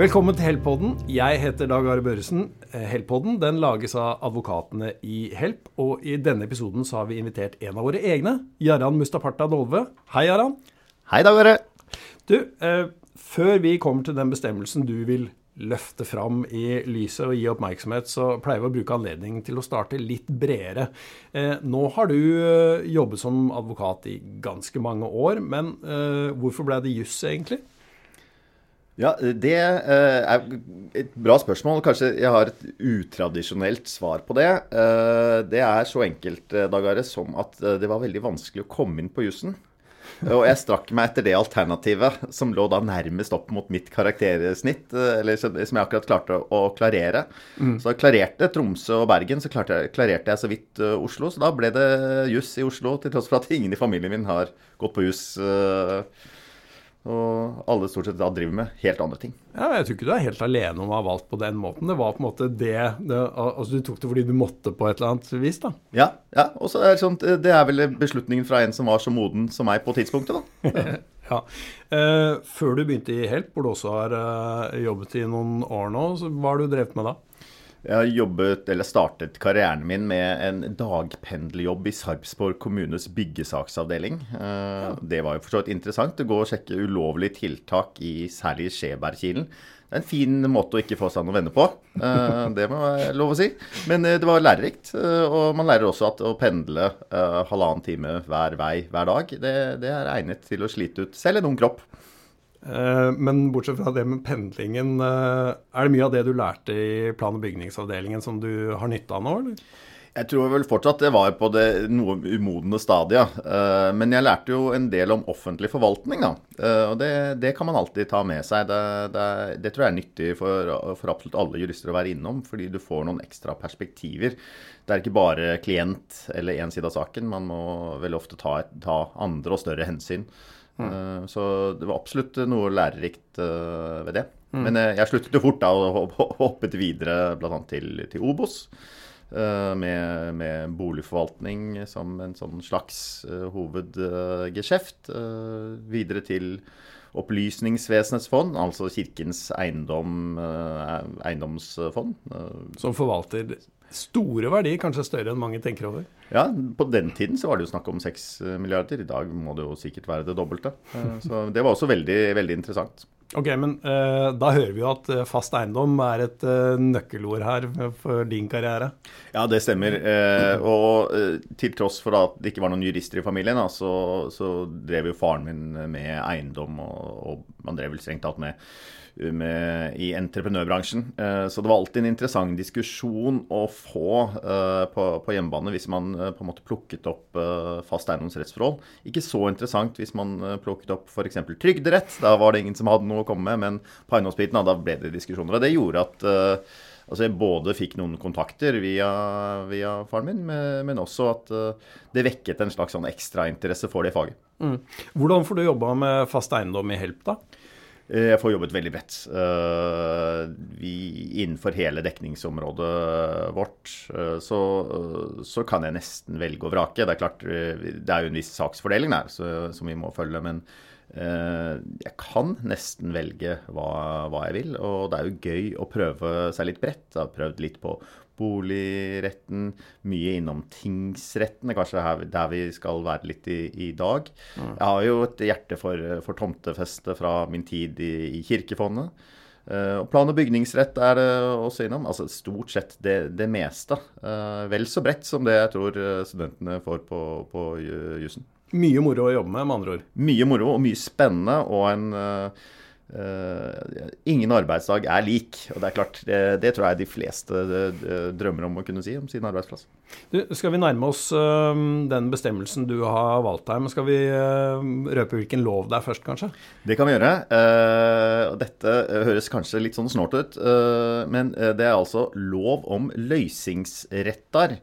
Velkommen til Help-podden. Jeg heter Dag Are Børresen. Help-podden den lages av advokatene i Help. Og i denne episoden så har vi invitert en av våre egne, Jarand Mustaparta Dolve. Hei, Jarand. Hei, Dag Are. Du, eh, før vi kommer til den bestemmelsen du vil løfte fram i lyset og gi oppmerksomhet, så pleier vi å bruke anledningen til å starte litt bredere. Eh, nå har du eh, jobbet som advokat i ganske mange år, men eh, hvorfor ble det juss, egentlig? Ja, Det eh, er et bra spørsmål. Kanskje jeg har et utradisjonelt svar på det. Eh, det er så enkelt, Dagare, Dag Are, som at det var veldig vanskelig å komme inn på jussen. Og jeg strakk meg etter det alternativet som lå da nærmest opp mot mitt karaktersnitt, eller som jeg akkurat klarte å klarere. Mm. Så klarerte Tromsø og Bergen, så klarte, klarerte jeg så vidt Oslo. Så da ble det juss i Oslo, til tross for at ingen i familien min har gått på juss. Og alle stort sett da driver med helt andre ting. Ja, Jeg tror ikke du er helt alene om å ha valgt på den måten. Det var på en måte det, det altså Du tok det fordi du måtte på et eller annet vis, da. Ja. ja. Og så er det sånt, Det er vel beslutningen fra en som var så moden som meg på tidspunktet, da. ja. Eh, før du begynte i Help, hvor du også har eh, jobbet i noen år nå, så hva har du drevet med da? Jeg har jobbet, eller startet karrieren min med en dagpendlerjobb i Sarpsborg kommunes byggesaksavdeling. Eh. Det var jo for så vidt interessant å gå og sjekke ulovlige tiltak i særlig Skjebergkilen. Det er en fin måte å ikke få seg noen venner på. Eh, det må jeg lov å si. Men eh, det var lærerikt. Og man lærer også at å pendle halvannen time hver vei hver dag, det, det er egnet til å slite ut selv en ung kropp. Eh, men bortsett fra det med pendlingen, eh, er det mye av det du lærte i plan- og bygningsavdelingen som du har nytte av nå, eller? Jeg tror vel fortsatt det var på det noe umodne stadiet. Eh, men jeg lærte jo en del om offentlig forvaltning, da. Og det, det kan man alltid ta med seg. Det, det, det tror jeg er nyttig for, for, absolutt alle jurister å være innom, fordi du får noen ekstra perspektiver. Det er ikke bare klient eller én side av saken. Man må vel ofte ta, ta andre og større hensyn. Mm. Så det var absolutt noe lærerikt eh, ved det. Mm. Men eh, jeg sluttet jo fort da og hoppet videre bl.a. Til, til Obos. Med, med, boligforvaltning som en sånn slags hovedgeskjeft. Videre til Opplysningsvesenets fond, altså Kirkens eiendom, eiendomsfond. Som forvalter store verdier, kanskje større enn mange tenker over? Ja, på den tiden så var det jo snakk om seks milliarder. I dag må det jo sikkert være det dobbelte. Eh, så det var også veldig, veldig interessant. Ok, men uh, da hører vi jo at eh, fast eiendom er et uh, nøkkelord her for din karriere? Ja, det stemmer. Uh, og til tross for at det ikke var noen jurister i familien, da, så, så, drev jo faren min med eiendom, og, og man drev vel strengt tatt med med, i entreprenørbransjen. Eh, så det var alltid en interessant diskusjon å få eh, på, på hjemmebane hvis man eh, på en måte plukket opp fast eiendomsrettsforhold. Ikke så interessant hvis man plukket opp f.eks. trygderett. Da var det ingen som hadde noe å komme med. Men på eiendomsbiten da ble det diskusjoner. Og det gjorde at altså jeg både fikk noen kontakter via, via faren min, men også at det vekket en slags sånn ekstrainteresse for det faget. Mm. Hvordan får du jobba med fast eiendom i Help, da? Eh, jeg får jobbet veldig bredt. Eh, vi, innenfor hele dekningsområdet vårt så, så, kan jeg nesten velge og vrake. Det er klart, det er jo en viss saksfordeling der så, som vi må følge. Men jeg kan nesten velge hva, hva, jeg vil. Og det er jo gøy å prøve seg litt bredt. Jeg har prøvd litt på boligretten, mye innom tingsrettene, kanskje her, der vi skal være litt i, i dag. Mm. Jeg har jo et hjerte for, for tomtefeste fra min tid i, i Kirkefondet. Uh, plan- og bygningsrett er det også innom. Altså stort sett det, det meste. Uh, vel så bredt som det jeg tror eh, studentene får på, på jussen. Mye moro å jobbe med, med andre ord? Mye moro og mye spennende. Og en uh, Uh, ingen arbeidsdag er lik. Og det er klart, det, det tror jeg de fleste uh, drømmer om å kunne si om sin arbeidsplass. Du, skal vi nærme oss den bestemmelsen du har valgt her, men skal vi røpe hvilken lov det er først, kanskje? Det kan vi gjøre. dette høres kanskje litt sånn snålt ut, men det er altså lov om løysingsrettar.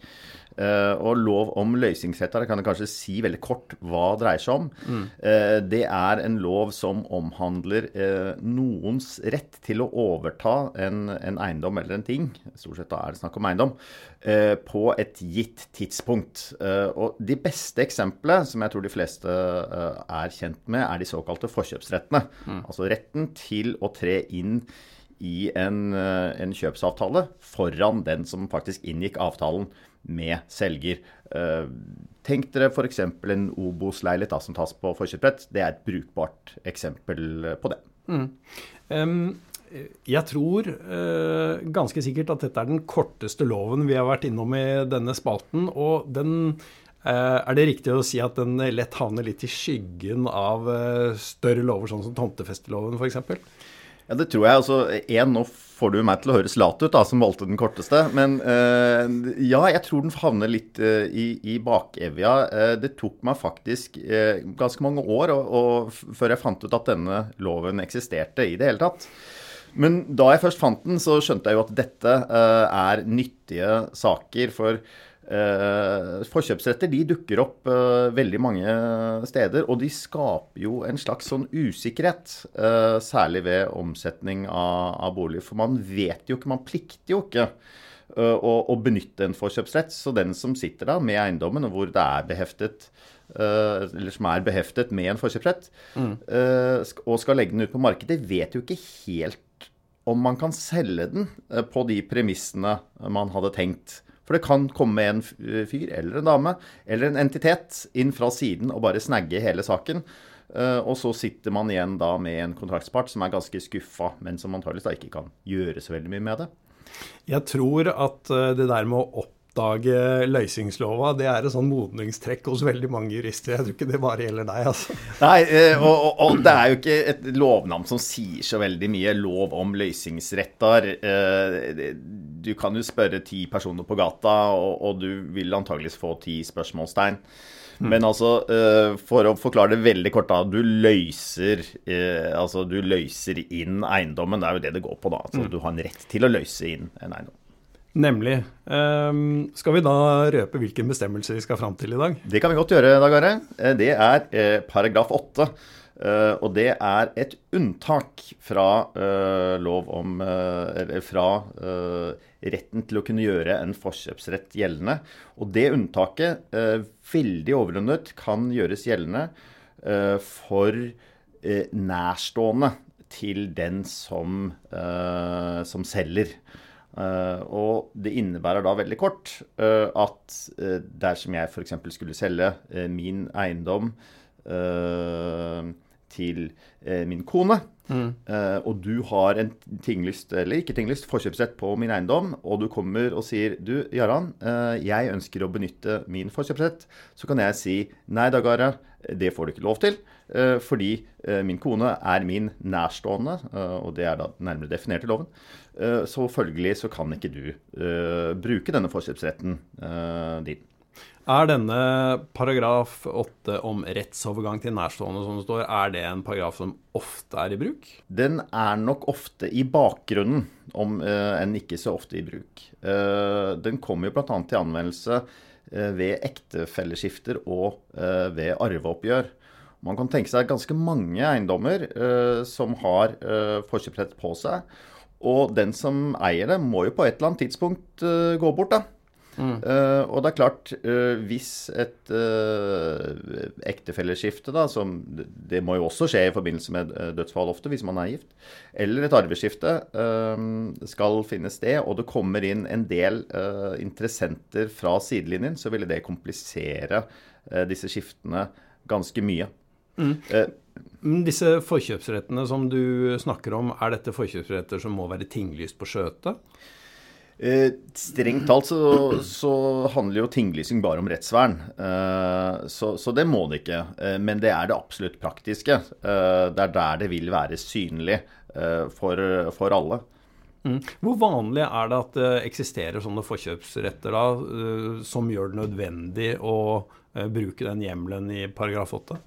Uh, og lov om løysingsretter kan jeg kanskje si veldig kort hva det dreier seg om. Mm. Uh, det er en lov som omhandler uh, noens rett til å overta en, en, eiendom eller en ting, stort sett da er det snakk om eiendom, på et gitt tidspunkt. og de beste eksemplene, som jeg tror de fleste er kjent med, er de såkalte forkjøpsrettene. Mm. Altså retten til å tre inn i en, en kjøpsavtale foran den som faktisk inngikk avtalen med selger. Tenk dere f.eks. en Obos-leilighet som tas på forkjøpsbrett. Det er et brukbart eksempel på det. Mm. Um, jeg tror uh, ganske sikkert at dette er den korteste loven vi har vært innom i denne spalten. Og den uh, Er det riktig å si at den lett havner litt i skyggen av uh, større lover, sånn som tomtefesteloven f.eks.? Ja, det tror jeg. altså, en, Nå får du meg til å høres lat ut, da, som valgte den korteste. Men uh, ja, jeg tror den havner litt uh, i, i bakevja. Uh, det tok meg faktisk ganske mange år og, og, før jeg fant ut at denne loven eksisterte i det hele tatt. Men da jeg først fant den, så skjønte jeg jo at dette er nyttige saker. for forkjøpsretter de dukker opp uh, veldig mange steder, og de skaper jo en slags sånn usikkerhet. Uh, særlig ved omsetning av, av, bolig. For man vet jo ikke, man plikter jo ikke å, benytte en forkjøpsrett. Så den som sitter da med eiendommen, og hvor det er beheftet eller som er beheftet med en forkjøpsrett, mm. og skal legge den ut på markedet, vet jo ikke helt om man kan selge den på de premissene man hadde tenkt. For det kan komme en fyr eller en dame eller en entitet inn fra siden og bare snagge hele saken. Eh, og så sitter man igjen da med en kontraktspart som er ganske skuffa, men som antakeligvis da ikke kan gjøre så veldig mye med det. Jeg tror at eh, det der med å opp oppdage løsningslova, det er et sånn modningstrekk hos veldig mange jurister. Jeg tror ikke det bare gjelder deg, altså. Nei, eh, og, og, og det er jo ikke et lovnavn som sier så veldig mye. Lov om løsningsretter. Eh, du kan jo spørre ti personer på gata, og, og du vil antageligvis få ti spørsmålstegn. Mm. Men altså, eh, for å forklare det veldig kort, da. Du løser, altså, du løser inn eiendommen. Det er jo det det går på, da. Altså, mm. Du har en rett til å løse inn en eiendom. Nemlig. Um, skal vi da røpe hvilken bestemmelse vi skal fram til i dag? Det kan vi godt gjøre, Dag Are. Eh, det er eh, paragraf 8. Uh, og det er et unntak fra uh, lov om uh, Fra retten til å kunne gjøre en forkjøpsrett gjeldende. Og det unntaket, veldig overordnet, kan gjøres gjeldende for nærstående til den som, som selger. Uh, og det innebærer da veldig kort uh, at uh, dersom jeg f.eks. skulle selge min eiendom til min kone, mm. og du har en tinglyst, eller ikke tinglyst, forkjøpsrett på min eiendom, og du kommer og sier du, Jaran, jeg ønsker å benytte min forkjøpsrett, så kan jeg si nei, Dagara, det får du ikke lov til. Fordi min kone er min nærstående, og det er da nærmere definert i loven. Eh, så følgelig så kan ikke du bruke denne forkjøpsretten din. Er denne paragraf 8 om rettsovergang til nærstående som det står, er det en paragraf som ofte er i bruk? Den er nok ofte i bakgrunnen, om enn ikke så ofte i bruk. den kommer jo bl.a. til anvendelse ved ektefelleskifter og ved arveoppgjør. Man kan tenke seg ganske mange eiendommer som har forkjøpsrett på seg og den som eier det, må jo på et eller annet tidspunkt gå bort, da. Mm. Uh, og det er klart, uh, hvis et uh, ektefelleskifte, da, som det må jo også skje i forbindelse med dødsfall ofte, hvis man er gift, eller et arveskifte skal finne sted, og det kommer inn en del interessenter fra sidelinjen, så ville det komplisere disse skiftene ganske mye. Mm. Disse forkjøpsrettene som du snakker om, er dette forkjøpsretter som må være tinglyst på skjøte? Eh, strengt talt så, så, handler jo tinglysing bare om rettsvern. Eh, så, så, det må det ikke. Eh, men det er det absolutt praktiske. Eh, det er der det vil være synlig eh, for, for, alle. Mm. Hvor vanlig er det at det eksisterer sånne forkjøpsretter da, eh, som gjør det nødvendig å bruke den hjemmelen i paragraf 8?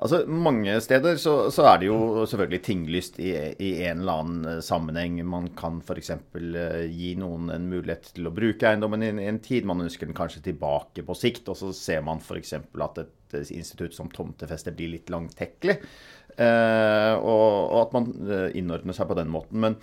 Altså, Mange steder så, så, er det jo selvfølgelig tinglyst i, i en eller annen eh, sammenheng. Man kan f.eks. Eh, gi noen en mulighet til å bruke eiendommen i en tid. Man ønsker den kanskje tilbake på sikt. Og så ser man f.eks. at et institutt som tomtefeste blir litt langtekkelig. Eh, og, og, at man eh, innordner seg på den måten. Men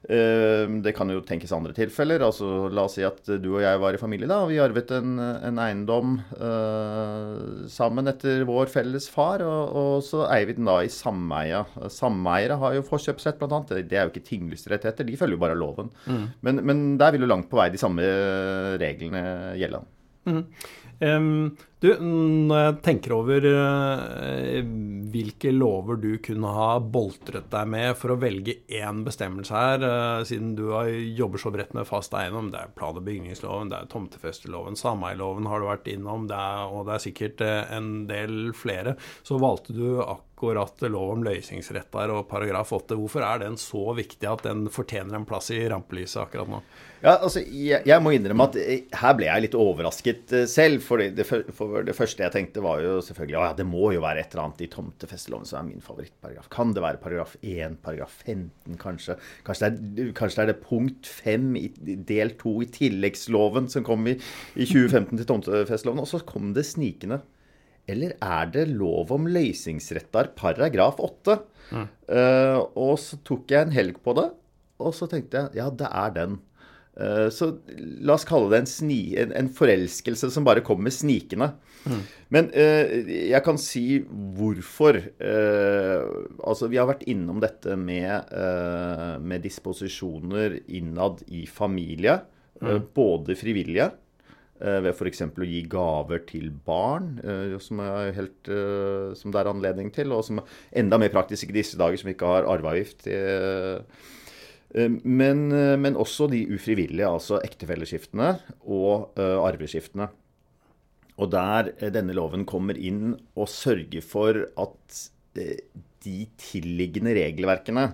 Det kan jo tenkes andre tilfeller. altså La oss si at du og jeg var i familie. da, og Vi arvet en, en eiendom uh, sammen etter vår felles far, og, og, så eier vi den da i sameie. Sameiere har jo forkjøpsrett, bl.a. Det er jo ikke tinglysterettigheter, de følger jo bare loven. Mm. Men, men, der vil jo langt på vei de samme reglene gjelde. Mm. Um, du, når jeg tenker over uh, hvilke lover du kunne ha boltret deg med for å velge én bestemmelse her, uh, siden du har, jobber så bredt med fast eiendom, det er plan- og bygningsloven, det er tomtefesteloven, sameiloven har du vært innom, det er, og det er sikkert uh, en del flere, så valgte du akkurat lov om løysingsretter og paragraf 8. Hvorfor er den så viktig at den fortjener en plass i rampelyset akkurat nå? Ja, altså, jeg, jeg, må innrømme at her ble jeg litt overrasket selv. For det, for det, første jeg tenkte, var jo selvfølgelig ja, det må jo være et eller annet i tomtefesteloven som er min favorittparagraf. Kan det være paragraf 1, paragraf 15, kanskje? Kanskje det er, kanskje det, er det punkt 5 i del 2 i tilleggsloven som kom i, i 2015 til tomtefesteloven. Og så kom det snikende. Eller er det lov om løysingsrettar paragraf 8? Mm. Uh, og så tok jeg en helg på det, og så tenkte jeg ja, det er den. Eh, så la oss kalle det en, sni, en, en forelskelse som bare kommer snikende. Mm. Men uh, jeg kan si hvorfor. Uh, altså, vi har vært innom dette med, med disposisjoner innad i familie. Mm. Både frivillige, ved f.eks. å gi gaver til barn, som, helt, som det er anledning til, og som er enda mer praktisk i disse dager, som ikke har arveavgift. Eh, men, eh, men, også de ufrivillige, altså ektefelleskiftene og uh, arveskiftene. Og der denne loven kommer inn og sørger for at de tilliggende regelverkene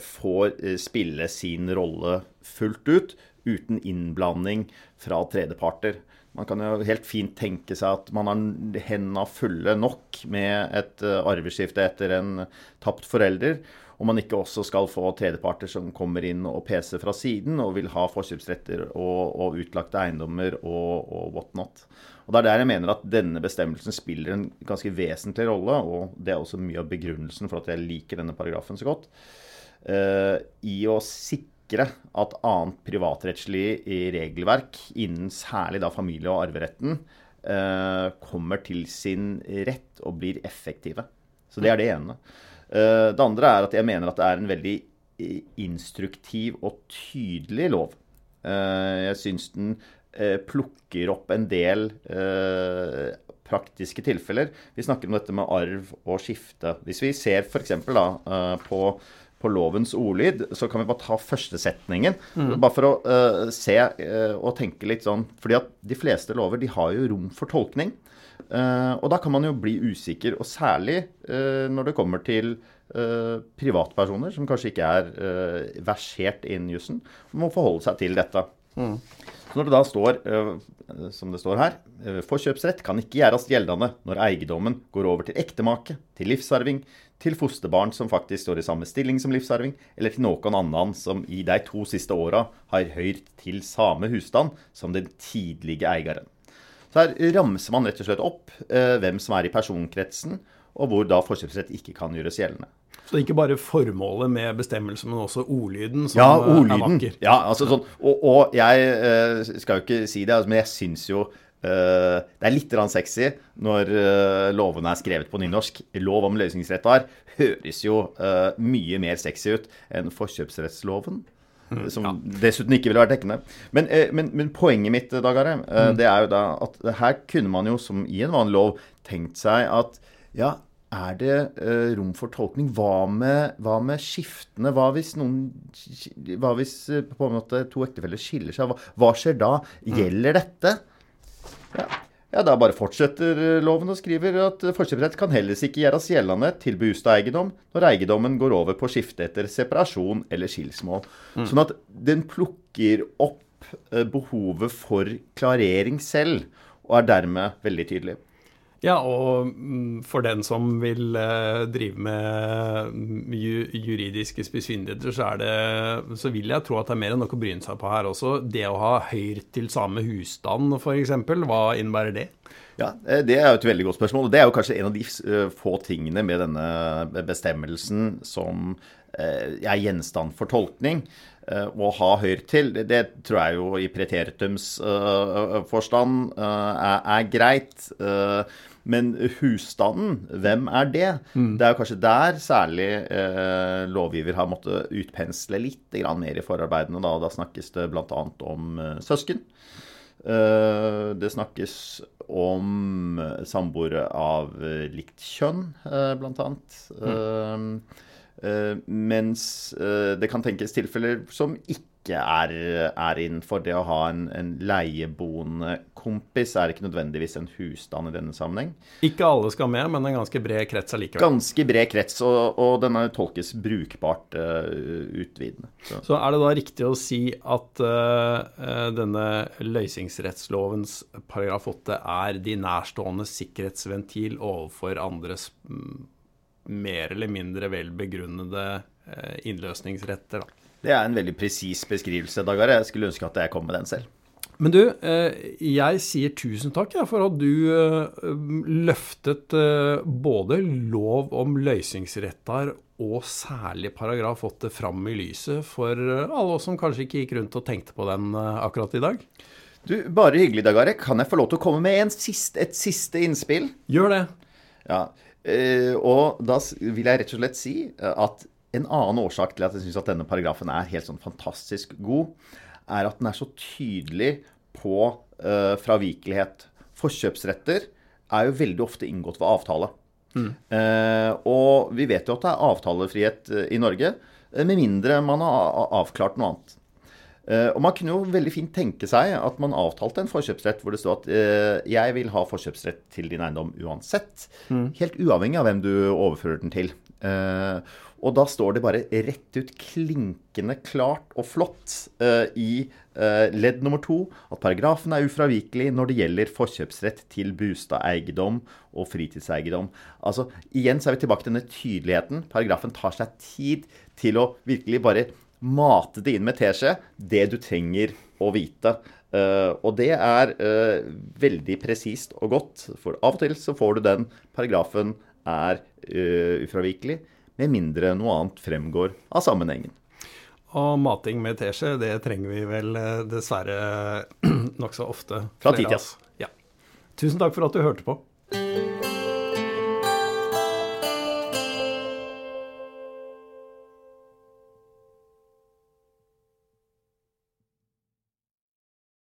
får spille sin rolle fullt ut, uten innblanding fra tredjeparter. Man kan jo helt fint tenke seg at man har hendene fulle nok med et arveskifte etter en tapt forelder om man ikke også skal få tredjeparter som kommer inn og PC fra siden og vil ha forkjøpsretter og, og utlagte eiendommer og, og whatnot. Og Det er der jeg mener at denne bestemmelsen spiller en ganske vesentlig rolle, og det er også mye av begrunnelsen for at jeg liker denne paragrafen så godt, uh, i å sikre at annet privatrettslig regelverk innen særlig da familie- og arveretten uh, kommer til sin rett og blir effektive. Så det er det ene. Eh, det andre er at jeg mener at det er en veldig eh, instruktiv og tydelig lov. Eh, jeg syns den plukker opp en del praktiske tilfeller. Vi snakker om dette med arv og skifte. Hvis vi ser f.eks. på på lovens ordlyd, så kan vi bare ta første setningen. Mm. Bare for å uh, se uh, og tenke litt sånn fordi at de fleste lover de har jo rom for tolkning. Uh, og da kan man jo bli usikker, og særlig uh, når det kommer til uh, privatpersoner som kanskje ikke er versert innen jussen, må forholde seg til dette. Mm. Så når det da står, som det står her, forkjøpsrett kan ikke gjøres gjeldende når eiendommen går over til ektemake, til livsarving, til fosterbarn som faktisk står i samme stilling som livsarving, eller til noen annen som i de to siste åra har hørt til samme husstand som den tidlige eieren. Så her ramser man rett og slett opp eh, hvem som er i personkretsen, og hvor da forkjøpsrett ikke kan gjøres gjeldende. Så det er ikke bare formålet med bestemmelsen, men også ordlyden som ja, ordlyden. er vakker? Ja, altså sånn, og, og jeg eh, skal jo ikke si det, altså, men jeg syns jo Uh, det er litt sexy når uh, lovene er skrevet på nynorsk. Lov om løsningsrett høres jo mye mer sexy ut enn forkjøpsrettsloven. Mm, som ja. dessuten ikke ville vært dekkende. Men, eh, men, men poenget mitt, Dag Are, eh, mm. det er jo da at her kunne man jo, som i en vanlig lov, tenkt seg at ja, er det uh, rom for tolkning? Hva med, hva med, skiftene? Hva hvis noen Hva hvis på en måte to ektefeller skiller seg? Hva, hva skjer da? Mm. Gjelder dette? Ja. Ja, Da bare fortsetter eh, loven og skriver at forkjøpsrett kan heller ikke gjøres gjeldende til bostad eiendom når eiendommen går over på skifte etter separasjon eller skilsmål. Mm. Sånn at den plukker opp eh, behovet for klarering selv, og er dermed veldig tydelig. Ja, og mm, for den som vil eh, drive med juridiske spissfindigheter, så, så vil jeg tro at det er mer enn nok å bryne seg på her også. Det å ha høyr til samme husstand, f.eks., hva innebærer det? Ja, eh, Det er jo et veldig godt spørsmål. og Det er jo kanskje en av de eh, få tingene med denne bestemmelsen som er gjenstand for tolkning. Å ha hørt til, det tror jeg jo i preteritums forstand er, er greit. Men husstanden, hvem er det? Mm. Det er jo kanskje der særlig eh, lovgiver har måttet utpensle litt mer i forarbeidene. Da, da snakkes det bl.a. om eh, søsken. Eh, det snakkes om samboere av eh, likt kjønn, eh, bl.a. Mm. Eh, mens det kan tenkes tilfeller som ikke ikke er, er innenfor det å ha en, en leieboende kompis, er ikke nødvendigvis en husstand i denne sammenheng. Ikke alle skal med, men en ganske bred krets allikevel. Ganske bred krets, og, og den tolkes brukbart uh, utvidende. Så. Så. er det da riktig å si at uh, denne løysingsrettslovens paragraf 8 er de nærstående sikkerhetsventil overfor andres mm, mer eller mindre vel begrunnede uh, innløsningsretter? da? Det er en veldig presis beskrivelse, Dagare. Jeg skulle ønske at jeg kom med den selv. Men du, eh, jeg sier tusen takk for at du eh, løftet eh, både lov om løysingsrettar og særlig paragraf 8 fram i lyset for alle oss som kanskje ikke gikk rundt og tenkte på den akkurat i dag. Du, Bare hyggelig, Dagare. Kan jeg få lov til å komme med siste, et siste innspill? Gjør det. Ja, og da vil jeg rett og slett si at en annen årsak til at jeg syns at denne paragrafen er helt sånn fantastisk god, er at den er så tydelig på uh, fravikelighet. Forkjøpsretter er jo veldig ofte inngått ved avtale. Mm. Uh, og vi vet jo at det er avtalefrihet i Norge, med mindre man har avklart noe annet. Og man kunne jo veldig fint tenke seg at man avtalte en forkjøpsrett hvor det står at jeg vil ha forkjøpsrett til din eiendom uansett. Mm. Helt uavhengig av hvem du overfører den til. Eh, og da står det bare rett ut klinkende klart og flott eh, i uh, ledd nummer to at paragrafen er ufravikelig når det gjelder forkjøpsrett til bostadeiendom og fritidseiendom. Altså, igjen så er vi tilbake til denne tydeligheten. Paragrafen tar seg tid til å virkelig bare mate det inn med teskje, det du trenger å vite. Uh, og det er uh, veldig presist og godt, for av og til så får du den paragrafen er uh, ufravikelig med mindre noe annet fremgår av sammenhengen. Og mating med teskje, det trenger vi vel dessverre nokså ofte. Fra tid til annen. Ja. Tusen takk for at du hørte på.